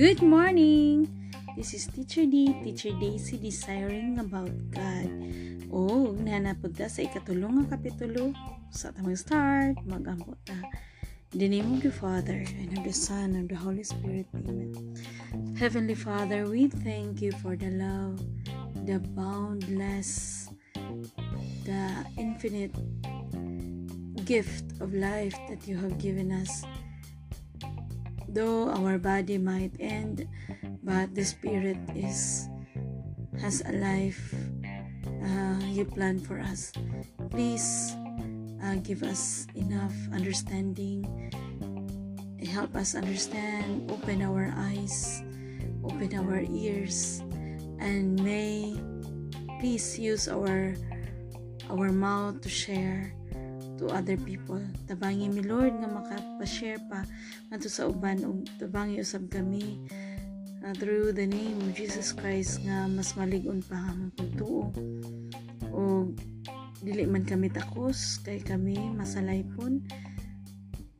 Good morning! This is Teacher D, Teacher Daisy, Desiring About God. O, oh, nanapod ta sa ikatulong nga kapitulo. Sa tamang start, mag-ambot ta. In the name of the Father, and of the Son, and of the Holy Spirit. Amen. Heavenly Father, we thank you for the love, the boundless, the infinite gift of life that you have given us though our body might end but the spirit is has a life uh, you plan for us. Please uh, give us enough understanding. Help us understand open our eyes open our ears and may please use our our mouth to share to other people. Tabangi mi Lord nga makapa-share pa ngadto sa uban ug tabangi usab kami uh, through the name of Jesus Christ nga mas malig-on pa ang pagtuo. O dili man kami takos kay kami masalaypon.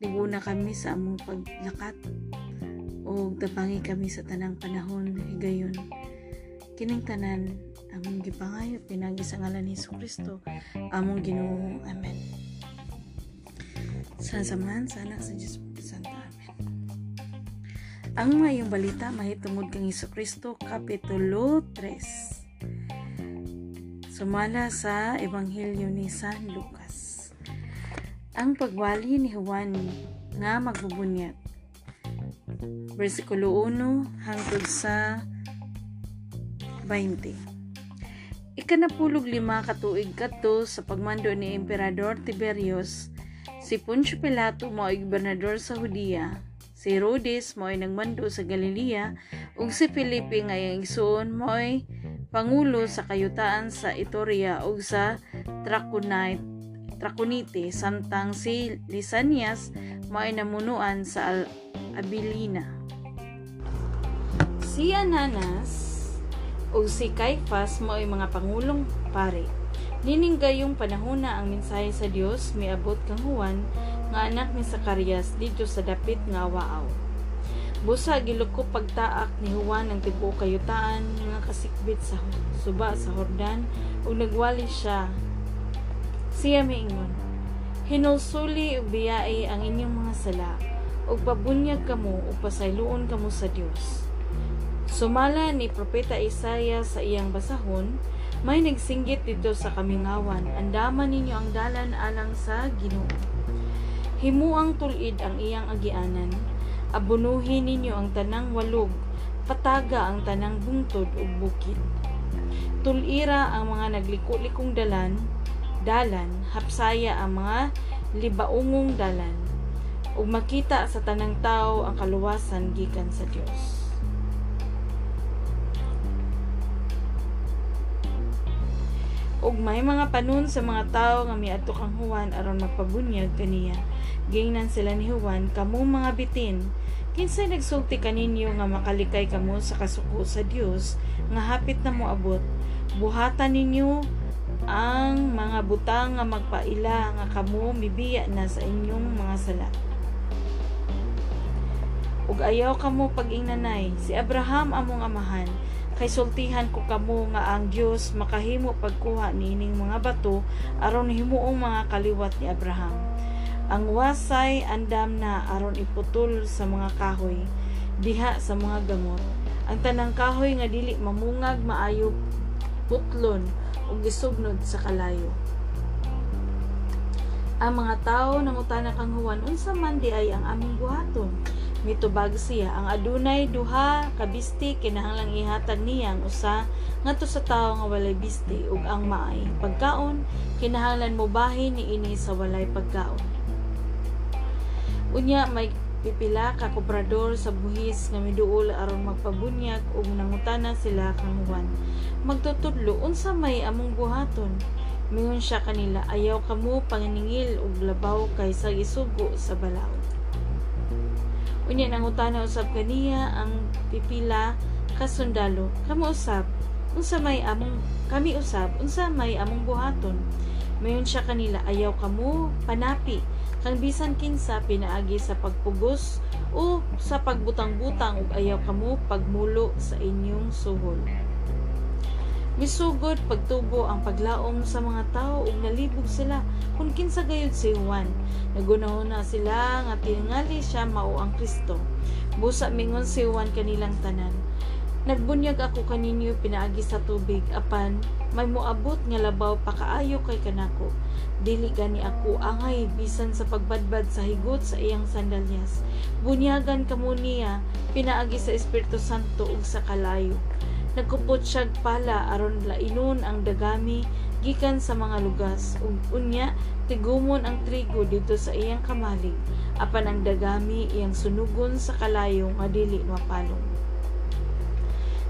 Liguna kami sa among paglakat o tabangi kami sa tanang panahon higayon. Kining tanan among gipangayo pinagi sa ngalan ni Kristo among Ginoo. Amen. Sa samahan sana sa Diyos Santa. Amen. Ang ngayong balita mahitungod kang Iso Kristo, Kapitulo 3. Sumala sa Ebanghelyo ni San Lucas. Ang pagwali ni Juan nga magbubunyag. Versikulo 1 hangtod sa 20. Ikanapulog lima katuig kato sa pagmando ni Emperador Tiberius Si Poncio Pilato mo ay gobernador sa Hudiya. Si Herodes mo ay nagmando sa Galilea ug si Felipe nga iyang igsoon mo ay pangulo sa kayutaan sa Itoria ug sa Traconite Traconite samtang si Lisanias mo ay namunuan sa Al Abilina. Si Ananas o si Caiphas mo ay mga pangulong pare. Nining gayong panahon na ang mensahe sa Dios miabot kang Juan nga anak ni Zacarias dito sa dapit nga waaw. Busa giluko pagtaak ni Juan ang tibuok kayutaan nga kasikbit sa suba sa Hordan ug nagwali siya. Siya miingon, Hinulsuli biyai ang inyong mga sala ug pabunyag kamo ug pasayloon kamo sa Dios. Sumala ni propeta Isaiah sa iyang basahon may nagsinggit dito sa kamingawan, andaman ninyo ang dalan alang sa Ginoo. Himuang tulid ang iyang agianan, abunuhin ninyo ang tanang walog, pataga ang tanang bungtod ug bukid. Tulira ang mga nagliko-likong dalan, dalan, hapsaya ang mga libaungong dalan, ug makita sa tanang tao ang kaluwasan gikan sa Dios. Ug may mga panon sa mga tao nga miadto kang Juan aron magpabunyag kaniya. Gingnan sila ni Juan kamo mga bitin. Kinsay nagsulti kaninyo nga makalikay kamo sa kasuko sa Dios nga hapit na mo abot. Buhatan ninyo ang mga butang nga magpaila nga kamo mibiya na sa inyong mga sala. Ug ayaw kamo pag-ingnanay si Abraham among amahan kay sultihan ko kamo nga ang Dios makahimo pagkuha niining mga bato aron himuong mga kaliwat ni Abraham. Ang wasay andam na aron iputol sa mga kahoy diha sa mga gamot. Ang tanang kahoy nga dili mamungag maayo putlon ug gisugnod sa kalayo. Ang mga tawo nangutana kang Juan unsa man di ay ang aming buhaton mitubag siya. Ang adunay duha ka bisti kinahanglang ihatag niyang usa ngadto sa tawo nga walay bisti ug ang maay. Pagkaon kinahanglan mo bahin ni ini sa walay pagkaon. Unya may pipila ka kobrador sa buhis nga miduol aron magpabunyag ug nangutana sila kang Juan. Magtutudlo unsa may among buhaton? Mingon siya kanila ayaw kamo panginingil og labaw kaysa isugo sa balaw Unya nangutana usab kaniya ang pipila ka sundalo. Kamo usab unsa may among kami usab unsa may among buhaton. Mayon siya kanila ayaw kamo panapi kang bisan kinsa pinaagi sa pagpugos o sa pagbutang-butang ug ayaw kamo pagmulo sa inyong suhol. Misugod pagtubo ang paglaom sa mga tao ug nalibog sila kun kinsa gayud si Juan. Nagunahon na sila nga tingali siya mao ang Kristo. Busa mingon si Juan kanilang tanan. Nagbunyag ako kaninyo pinaagi sa tubig apan may moabot nga labaw pakaayo kay kanako dili gani ako angay bisan sa pagbadbad sa higot sa iyang sandalyas bunyagan kamo niya pinaagi sa Espiritu Santo ug sa kalayo nagkupot siya pala aron lainon ang dagami gikan sa mga lugas. Ug unya tigumon ang trigo dito sa iyang kamalig. Apan ang dagami iyang sunugon sa kalayo nga dili mapalong.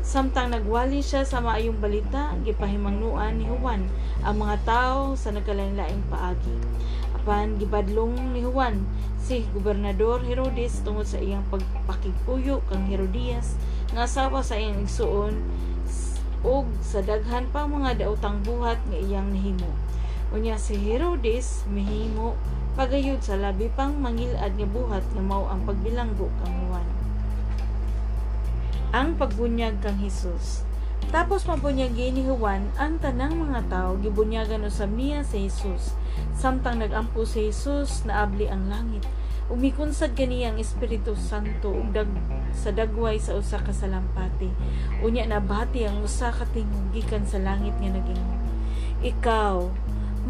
Samtang nagwali siya sa maayong balita, gipahimangnuan ni Juan ang mga tao sa nagkalain-laing paagi. Apan gibadlong ni Juan si Gobernador Herodes tungod sa iyang pagpakigpuyo kang Herodias nga asawa sa iyang igsuon ug sa daghan pa mga daotang buhat nga iyang nahimo. Unya si Herodes mihimo pagayod sa labi pang mangilad nga buhat nga mao ang pagbilanggo kang Juan ang pagbunyag kang Hesus. Tapos mabunyagi ni Juan ang tanang mga tao gibunyagan usab niya si Hesus. Samtang nagampo si Hesus naabli ang langit. Umikunsad kani ang Espiritu Santo ug dag, sa dagway sa usa ka salampati. Unya nabati ang usa ka tingog gikan sa langit nga naging Ikaw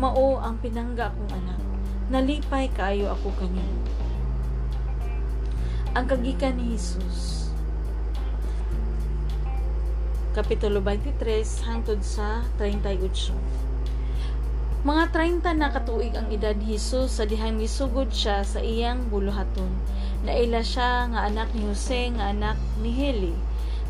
mao ang pinangga kong anak. Nalipay kaayo ako kanya. Ang kagikan ni Hesus Kapitulo 23 hangtod sa 38. Mga 30 na katuig ang edad ni Jesus sa dihang misugod siya sa iyang buluhaton. Naila siya nga anak ni Jose nga anak ni Heli.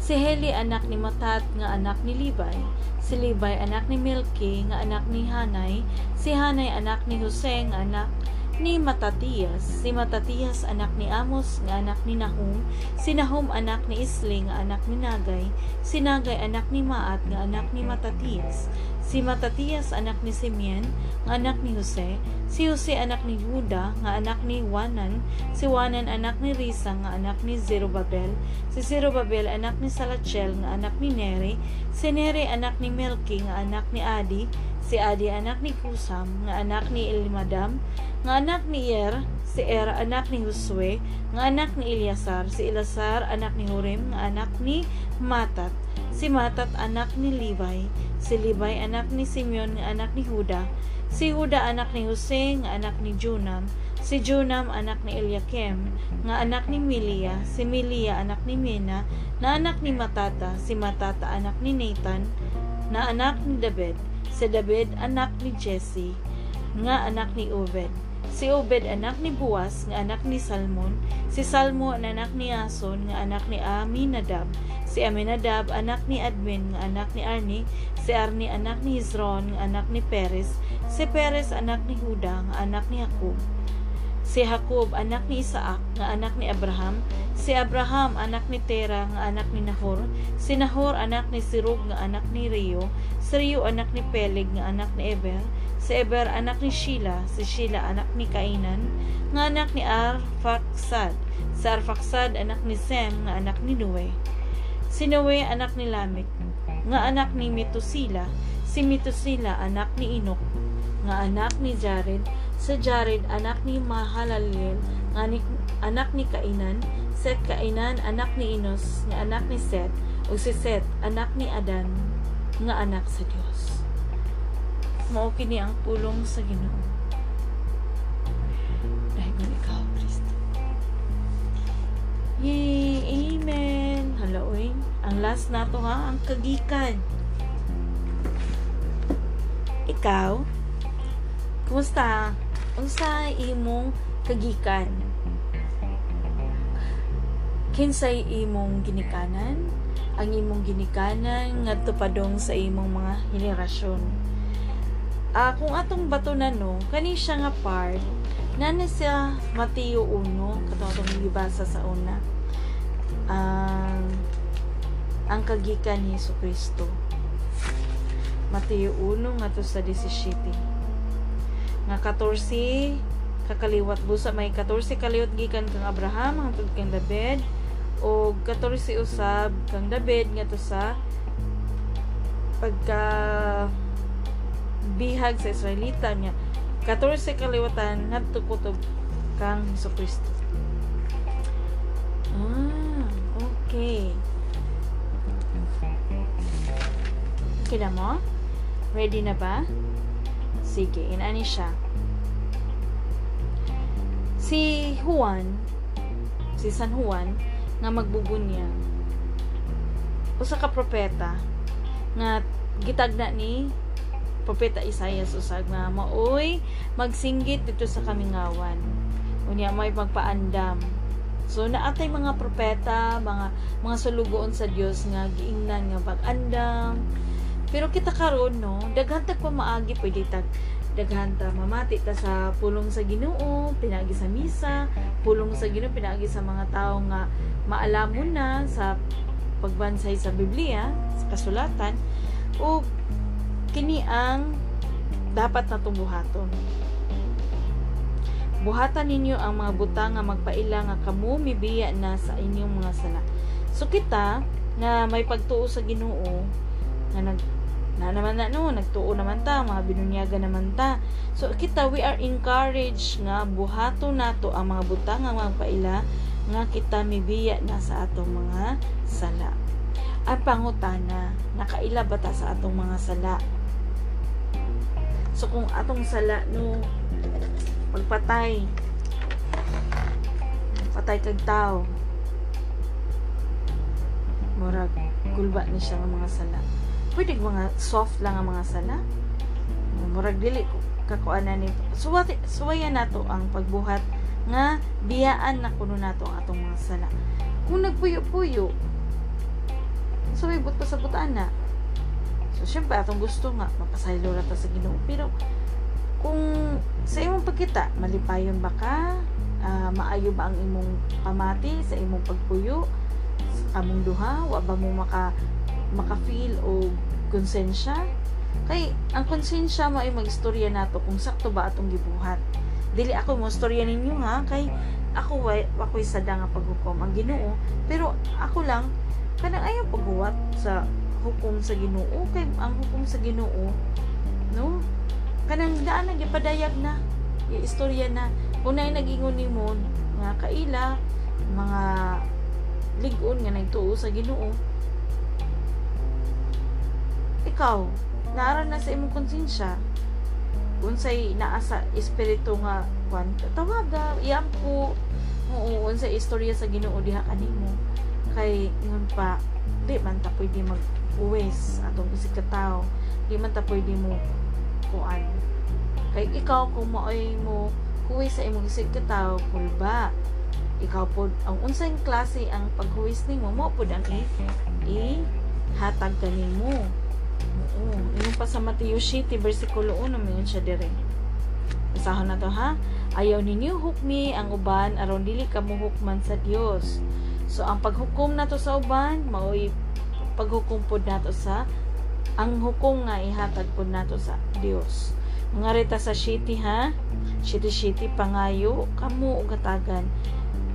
Si Heli anak ni Matat nga anak ni Libay. Si Libay anak ni Melki nga anak ni Hanay. Si Hanay anak ni Jose nga anak ni Matatias, si Matatias anak ni Amos nga anak ni Nahum, si Nahum anak ni Isli nga anak ni Nagay, si Nagay anak ni Maat nga anak ni Matatias, si Matatias anak ni Simeon nga anak ni Jose, si Jose anak ni Juda nga anak ni Wanan, si Wanan anak ni Risa nga anak ni Zerubabel, si Zerubabel anak ni Salachel nga anak ni Neri, si Neri anak ni Melki nga anak ni Adi, si Adi anak ni Kusam nga anak ni Elimadam, nga anak ni Er, si Er anak ni Josue, nga anak ni Eliasar, si Elasar anak ni Hurim, nga anak ni Matat, si Matat anak ni Libay, si Libay anak ni Simeon, nga anak ni Huda, si Huda anak ni Jose, nga anak ni Junam, si Junam anak ni Eliakim, nga anak ni Milia, si Milia anak ni Mena, na anak ni Matata, si Matata anak ni Nathan, na anak ni David, si David anak ni Jesse, nga anak ni Obed, Si Obed anak ni Buas nga anak ni Salmon, si Salmo anak ni Ason nga anak ni Aminadab, si Aminadab anak ni Admin nga anak ni Arni, si Arni anak ni Hezron nga anak ni Perez, si Perez anak ni Huda nga anak ni Jacob. Si Jacob anak ni Isaac nga anak ni Abraham, si Abraham anak ni Tera nga anak ni Nahor, si Nahor anak ni Sirug nga anak ni Rio, si Rio anak ni Peleg nga anak ni Eber, Si Eber anak ni Sheila, si Sheila anak ni Kainan, nga anak ni Arfaksad. Si Arfaksad anak ni Sem, nga anak ni Noe. Si Noe anak ni Lamik, nga anak ni Metusila. Si Metusila anak ni Inok, nga anak ni Jared. Si Jared anak ni Mahalalel, nga ni, anak ni Kainan. Set Kainan anak ni Inos, nga anak ni Set. O si Set anak ni Adan, nga anak sa Dios mao kini ang pulong sa Ginoo dahil kung ikaw Kristo Yay! Amen! Halaoy. Ang last nato ha, ang kagikan. Ikaw, kumusta? Unsa imong kagikan? Kinsay imong ginikanan? Ang imong ginikanan ngadto padong sa imong mga henerasyon uh, kung atong bato na no, kani siya nga part, na siya Mateo 1, katong atong gibasa sa una. Ang uh, ang kagikan ni Hesus Kristo. Mateo 1 nga to sa 17. Nga 14 kakaliwat busa. May 14 kaliwat gikan kang Abraham hangtod kang David. O 14 usab kang David nga to sa pagka bihag sa Israelita niya. 14 kaliwatan ngadto kutob kang Hesus Kristo ah okay. Na mo? Ready na ba sige inani siya. Si Juan si San Juan nga magbubunyag usa ka propeta nga gitagna ni propeta Isaias usag nga maoy magsinggit dito sa kamingawan. Unya may magpaandam. So naatay mga propeta mga mga sulugoon sa Dios nga giingnan nga pag-andam pero kita karon no? Daghan tag pamaagi pwede tag daghan ta mamati ta sa pulong sa Ginoo pinagi sa misa pulong sa Ginoo pinagi sa mga tao nga maalamon na sa pagbansay sa Biblia sa kasulatan o kini ang dapat natong buhaton. Buhatan ninyo ang mga butang nga magpaila nga kamo mibiya na sa inyong mga sala. So kita na may pagtuo sa Ginoo na nag na naman na no, nagtuo naman ta, mga binunyaga naman ta. So kita we are encouraged nga buhato nato ang mga butang nga mga paila nga kita mibiya na sa atong mga sala. Ang pangutana, nakaila ba ta sa atong mga sala? So kung atong sala no pagpatay patay kag tao murag gulba ni siya ng mga sala pwede mga soft lang ang mga sala. Murag dili kakuan na ni suwati suwaya nato ang pagbuhat nga biyaan na kuno nato ang atong mga sala. Kung nagpuyo-puyo so ibot sa butaan na. So syempre atong gusto nga mapasaylo ra ta sa Ginoo. Pero kung sa imong pagkita malipayon ba ka? Uh, maayo ba ang imong pamati sa imong pagpuyo? Sa kamong duha? Wa ba mo maka maka-feel o konsensya? Kay ang konsensya mo ay magistorya nato kung sakto ba atong gibuhat. Dili ako mo storya ninyo ha? Kay ako way ako'y sada nga paghukom ang Ginoo pero ako lang kanang ayaw paghuwat sa hukom sa Ginoo kay ang hukom sa Ginoo no? Kanang daan na gipadayag na istorya na. Na nagingon nimo nga kaila mga ligon nga nagtuo sa Ginoo ikaw naara na sa imong konsensya unsay naa sa espiritu nga kwan tawaga iampo oo unsay istorya sa Ginoo diha kanimo. Kay ngon pa di man ta pwede mag uwes atong isig ka tao di man ta pwede mo kuan. Kay ikaw kung maoy mo kuwis sa imong isig ka tao kulba ikaw pod ang unsay klase ang paghuwis nimo mo pod ang i, i hatag kanimo Oo. Yung pa sa Mateo City, versikulo 1, mayon siya dire. Basahon na to ha. Ayaw ninyo hukmi ang uban aron dili ka muhukman sa Dios. So ang paghukom nato sa uban mao'y paghukom pod nato sa ang hukom nga ihatag pod nato sa Dios. Mga reta sa city ha. City city pangayo kamo ug gatagan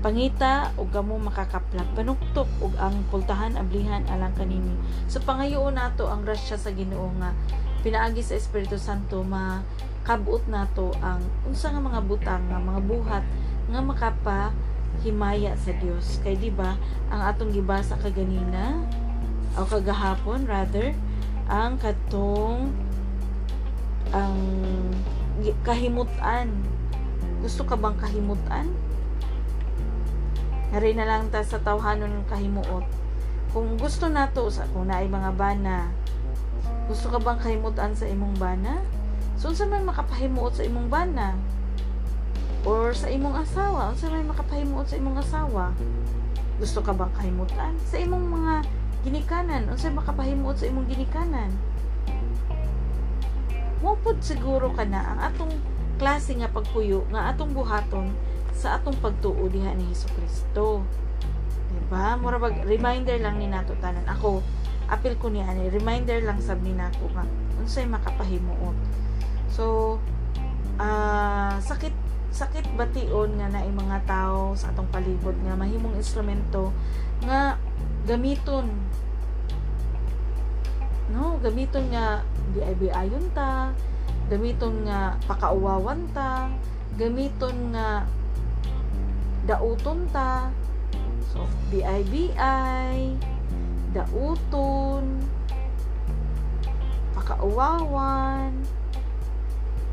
pangita ug kamo makakaplag panuktok ug ang pultahan ablihan alang kanini. So pangayoon nato ang grasya sa Ginoo nga pinaagi sa Espiritu Santo makabuot nato ang unsa nga mga butang nga mga buhat nga makapa himaya sa Dios kay di ba ang atong gibasa kaganina o kagahapon rather ang katong ang kahimutan. Gusto ka bang kahimutan Hari na lang ta sa tawhanon kahimuot. Kung gusto nato sa kung naay mga bana, gusto ka bang kahimutan sa imong bana? So, unsa man makapahimuot sa imong bana? Or sa imong asawa? Unsa man makapahimuot sa imong asawa? Gusto ka bang kahimutan? Sa imong mga ginikanan? Unsa makapahimuot sa imong ginikanan? Mupod siguro ka na ang atong klase nga pagpuyo nga atong buhaton sa atong pagtuo diha ni Hesus Kristo. Diba? Mura bag reminder lang ni nato tanan. Ako apil ko ni ani reminder lang sab ni nako nga unsay makapahimuot. So ah, sakit sakit bation nga na mga tao sa atong palibot nga mahimong instrumento nga gamiton no gamiton nga biay-biayon ta gamiton nga pakauwawan ta gamiton nga dauton ta. So biay-biay dauton. Pakauwawan.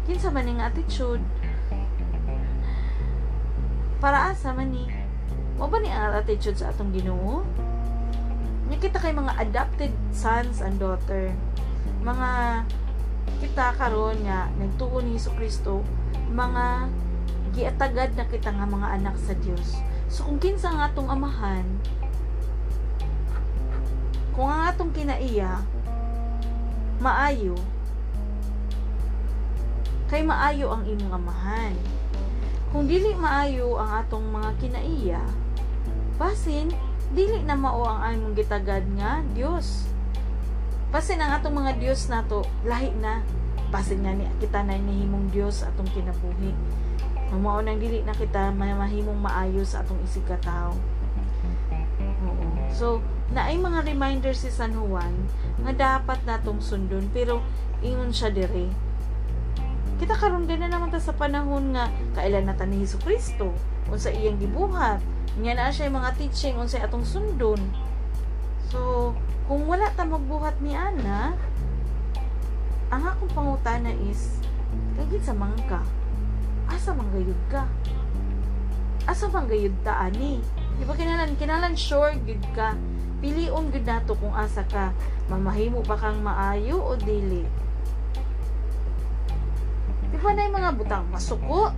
Kinsa man ning attitude? Para asa man ni? Mo ba ni ang attitude sa atong Ginoo? Kita kay mga adopted sons and daughter. Mga kita karon nga nagtuo ni Kristo mga giatagad na kita nga mga anak sa Dios so kung kinsa nga atong amahan kung ang atong kinaiya maayo kay maayo ang imong amahan. Kung dili maayo ang atong mga kinaiya basin dili na mao ang among gitagad nga Dios basin ang atong mga Dios nato lahi na. Basin nga ni kita na nihimong Dios atong kinabuhi mao nang dili na kita mahimong maayo sa atong isig ka tao. Oo. So, naay mga reminder si San Juan nga dapat natong sundon pero ingon siya dire kita karon na naman ta sa panahon nga kailan na ni Hesus Kristo unsa iyang gibuhat. Nya na siya mga teaching unsay atong sundon. So kung wala ta magbuhat ni ana ang akong pangutana is kagid sa mangka asa manggayud ka? Asa manggayud ta ani? Di ba kinalan kinalan sure gud ka? Pilion gud nato kung asa ka. Mamahimo ba kang maayo o dili? Di ba na mga butang masuko?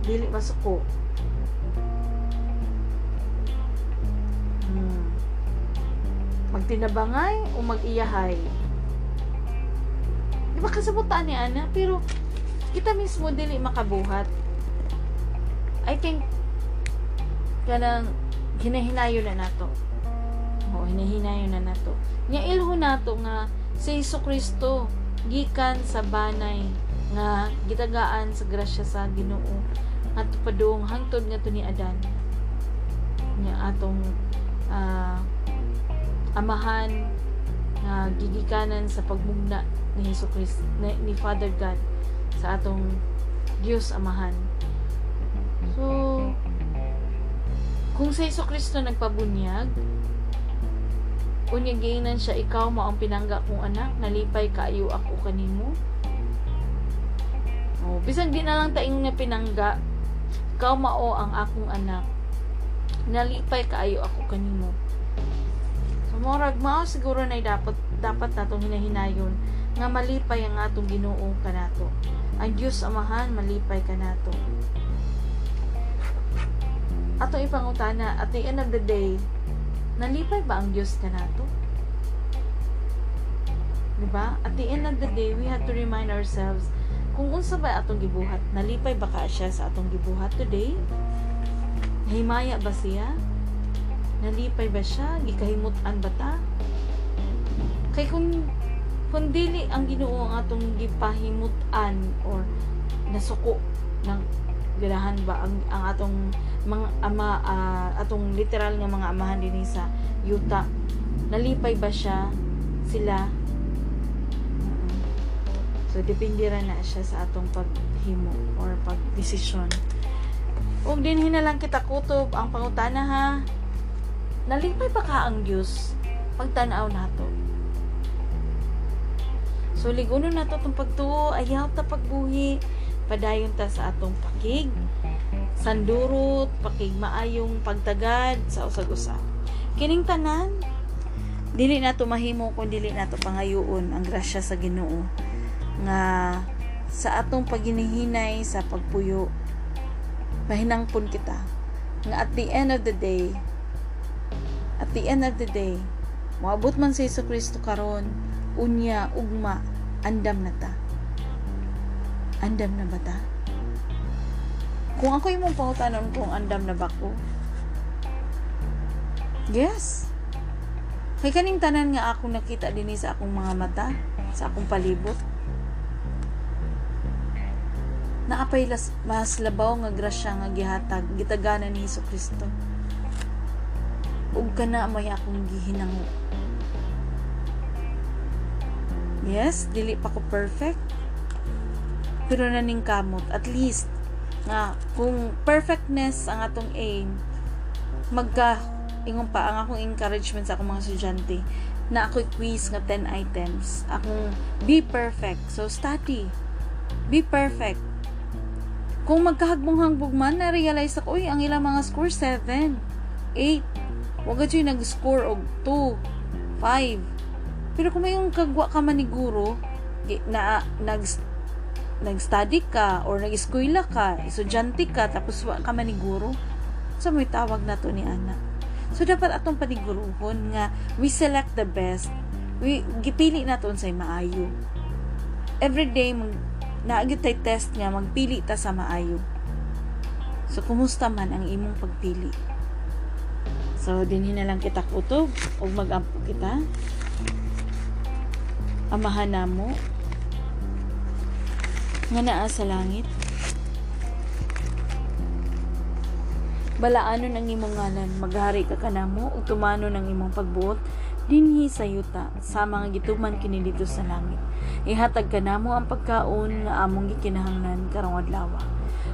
Dili masuko. Hmm. magtinabangay o mag-iyahay di ba kasabutan ni Ana? Pero kita mismo dili makabuhat. I think kanang hinahinayo na nato. O hinahinayo na nato. Nya ilho nato nga si Hesus Kristo gikan sa banay nga gitagaan sa grasya sa Ginoo. At padung hangtod nga to ni Adan. Nya atong ah, amahan nga gigikanan sa pagmugna ni Hesus Kristo ni, ni Father God sa atong Dios amahan. So kung sa Hesus Kristo nagpabunyag unya siya ikaw mao ang pinangga kong anak nalipay kaayo ako kanimo. Oh bisan di na lang taing nga pinangga ikaw mao ang akong anak nalipay kaayo ako kanimo so morag mao siguro na dapat dapat natong hinahinayon nga malipay ang atong Ginoo kanato ang Dios amahan malipay kanato ato ipangutana at the end of the day nalipay ba ang Diyos kanato? Diba? At the end of the day, we have to remind ourselves kung unsa ba atong gibuhat, nalipay ba ka siya sa atong gibuhat today? Himaya ba siya? Nalipay ba siya? Gikahimutan ba ta? Kay kung kung dili ang Ginoo ang atong gipahimutan or nasuko ng ganahan ba ang, ang atong mga ama uh, atong literal nga mga amahan dinhi sa yuta nalipay ba siya sila so depende na siya sa atong paghimo or pagdesisyon ug din hinalang kita kutob ang pangutana ha nalipay pa ka ang Dios pagtan-aw nato so ligunon nato tong pagtuo. Ayaw ta pagbuhi. Padayon ta sa atong pakig. Sandurot pakigmaayong pagtagad sa usag-usa. Kining tanan dili nato mahimo kung dili nato pangayoon ang grasya sa Ginoo nga sa atong paginihinay sa pagpuyo mahinangpon kita. Nga at the end of the day at the end of the day moabot man si Hesus Kristo karon unya ugma andam na ta. Andam na ba ta? Kung ako yung mong pangutanon kung andam na ba ko? Yes. Kay kaning tanan nga ako nakita dinhi sa akong mga mata sa akong palibot. Naapay las, mas labaw nga grasya nga gihatag gitaganan ni Hesus Kristo ug kana may akong gihinango. Yes dili pa ko perfect. Pero naning kamot at least nga kung perfectness ang atong aim magka ingon pa ang akong encouragement sa akong mga estudyante na ako quiz nga 10 items. Akong be perfect. So study. Be perfect. Kung magkahagbong-hangbog man, na-realize ako, uy, ang ilang mga score, 7, 8. Huwag ka nag-score og 2, 5. Pero kung may yung kagwa ka man ni guro, na, nag, nag-study ka, or nag-eskwela ka, estudyante ka, tapos wa ka man ni guro, so may tawag na to ni Ana. So, dapat atong paniguruhon nga, we select the best. We, gipili na to sa maayo. Every day, naagit tay test nga magpili ta sa maayo. So kumusta man ang imong pagpili? So dinhi na lang kita kutob ug magampo kita. Amahan namo. Nga naa sa langit. Balaano ng imong ngalan, maghari ka kanamo ug tumano ng imong pagbuot? Dinhi sa yuta. Sa mga gituman kini dito sa langit. Ihatag kanamo ang pagkaon nga among gikinahanglan karong adlaw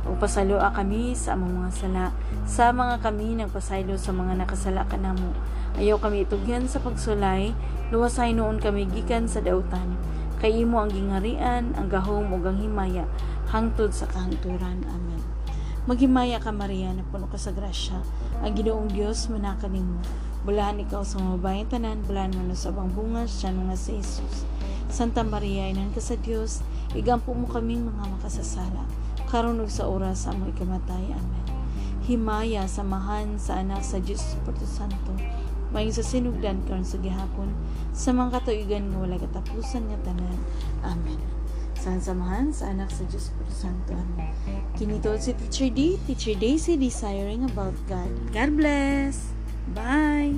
ug pasaloa kami sa among mga sala. Sa mga kami nagpasaylo sa mga nakasala kanamo ayaw kami itugyan sa pagsulay. Luwasay noon kami gikan sa dautan. Kay imo ang gingarian ang gahom ug ang himaya. Hangtod sa kahangturan amen. Maghimaya ka Maria na puno ka sa grasya. Ang Ginoong Dios manaka nimo. Bulahan ikaw sa mga bayan tanan, bulahan mo sa abang bunga, siya nga sa Jesus. Santa Maria, inan ka sa Diyos, igampo mo kaming mga makasasala, karunog sa oras sa mo ikamatay. Amen. Himaya, samahan sa anak sa Diyos Espiritu Santo, maing sa sinugdan karon sa gihapon, sa mga katuigan nga wala katapusan nga tanan. Amen. Saan samahan sa anak sa Diyos Espiritu Santo. Amen. Kinito si Teacher D, Teacher Daisy, desiring about God. God bless! Bye!